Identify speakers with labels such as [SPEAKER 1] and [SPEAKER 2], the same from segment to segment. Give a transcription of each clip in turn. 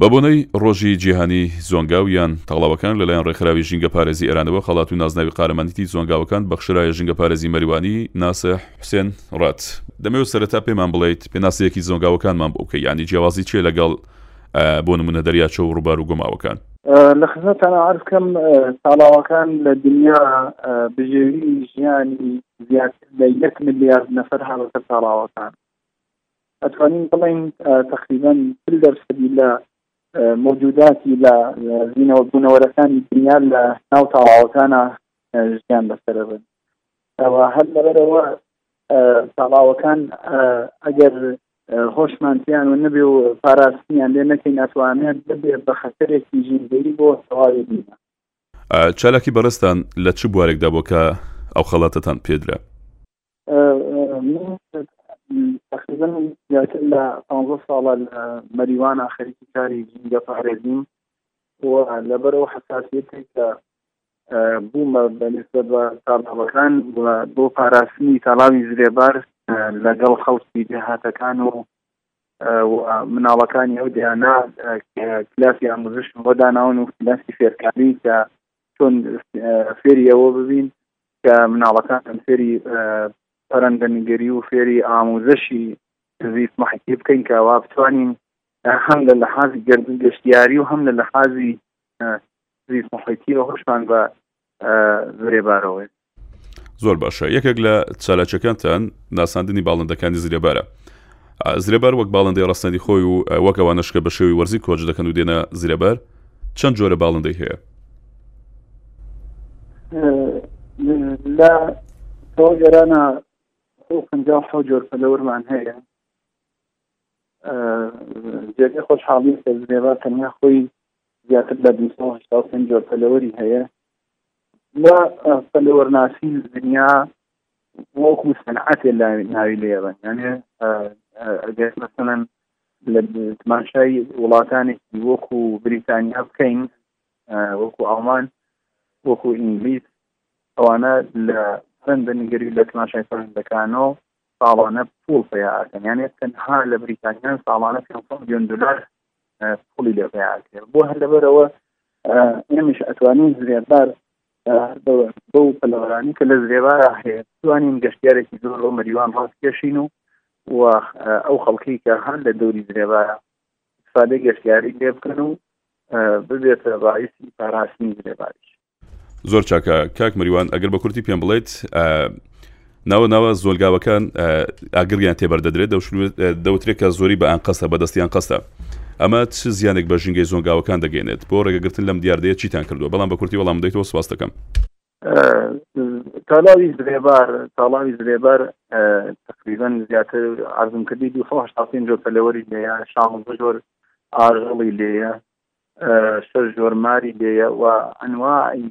[SPEAKER 1] بەبۆنەی ڕۆژی جیهانی زۆنگاو یان تاڵاوەکان لەلایەن ڕێکخراوی ژینگە پارێزی ئێرانەوە خەڵات و نازناوی قارەمانیتی زۆنگاوەکان بەخشرایە ژنگەپارێزی مەریوانی ناسح حوسێن رات. دەمەوێت سەرەتا پێمان بڵێیت پێناسەیەکی زۆنگاوەکانمان بۆ بکەی یانی جیاوازی چیە لەگەڵ بۆ نمونە دەریاچە و ڕوبار و گۆماوەکان؟
[SPEAKER 2] لە خزمەتتانا عەرز کەم تاڵاوەکان لە دنیا بژێوی ژیانی زیاتر لە یەک ملیارد نەفەر هاوەتە تاڵاوەکان ئەتوانین بڵێین تقریبان پل دەرسەدی لە موجوداتی لە زینەوە بوونەوەرەکانی دنیا لە ناو تاڵاوەکانە ژیان بەسرە بن ئەوە هەر لەبەرەوە تاڵاوەکان ئەگەر هۆشمان پێیان و نەبێ و پاراستنیان لێ نەکەین ئەتوانێت ببێ بە خەتەرێکی ژینگەی بۆ سەواوی دنیا
[SPEAKER 1] چالاکی بەڕێزتان لە چ بوارێکدا بووە کە ئەو خەڵاتەتان پێدرا؟
[SPEAKER 2] تقریبا زیاتر لە پ ساڵە لە مەریوانە خەریکی کاری جینگە پارێزیم لەبەرەوە حساسیتێک کە بوومە بەنسبە بە تاڵاوەکان بۆ پاراستنی تاڵاوی زرێبار لەگەڵ خەڵکی دێهاتەکان و مناڵەکانی ئەو دیانە کلاسی ئاموزش بۆ داناون و کلاسی فێرکاری کە چۆن فێریەوە ببین کە مناڵەکانتان فێری پەرەندەنگەری و فێری ئاموزەشی زیست محیتی بکەین کە وا بتوانین هەم لە لەحازی گرد گەشتیاری و هەم لە لەحازی زیست محیتی و هۆشمان بە زرێبارەوەی
[SPEAKER 1] زۆر باشە یەکێک لە چالاکەکانتان ناساندنی باڵندەکانی زرێبارە زرێبار وەک باڵندەی ڕستەنی خۆی و وەکەوانشکە بە شێوی وەرزی کۆچ دەکەن و دێنە زرێبەر چەند جۆرە باڵندەی هەیە
[SPEAKER 2] لە تۆ ئێرانە پنج حو جۆر پەلەوەرمان هەیە جێگە خۆشحاڵی کە زرێبا تەنیا خۆی زیاتر لە پێنج جۆر پەلەوەری هەیە لە پەلەوەرناسی دنیا وەکو سەنعاتێ ناوی لێڕن یانێ ئەگەر مەسەن لە تماشای وڵاتانێکی وەکو بریتانیا بکەین وەکو ئاڵمان وەکو ئینگلیس ئەوانە لە سندە نگەری لە تماشای پرندەکانەوە ساڵانە پول پیاکەن یانە تەنها لە بریتانیان ساڵانە پێ میلیۆن دلار پولی لە پیاکرێت بۆ هەر لەبەرەوە ئێمەش ئەتوانین زرێبار بەو پەلەوەرانی کە لە زرێبارا هەیە توانین گەشتارێکی زۆر بۆ مەریوان ڕاستکێشین و و ئەو خەڵکی کە هەر لە دەوری زرێبارە سادە گەشتیاری لێ بکەن و ببێتە ڕایسی پاراستنی زرێباریش
[SPEAKER 1] زۆر چاکە کاک مریوان ئەگەر بە کورتی پێم بڵێت ناوە ناوە زۆلگاوەکان ئاگریان تێبەردەدرێت دەوترێت کە زۆری بە ئەنقەستە بەدەستیان قەستە ئەمە چ زیانێک بە ژینگەی زۆنگاوەکان دەگەێنێت بۆ ڕێگەگرتن لەم دیاردەیە چیتان کردووە بەڵام بە کورتی وەڵام دەیتەوە سپاس دەکەم
[SPEAKER 2] تالاوی زرێبار تاڵاوی زرێبار تقریبان زیاتر عزم کردی دو جۆ پەلەوەری لێە شام بژۆر ئاژەڵی لێە شەر ژۆرماری لێە و ئەنواعی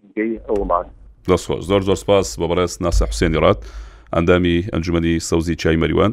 [SPEAKER 2] ژینگەی ئەو وڵات. دەست خۆش.
[SPEAKER 1] زۆر زۆر سپاس بۆ بەڕێز ناسر حوسێنی ڕاد، ئەندامی ئەنجومەنی سەوزی چیای مەریوان.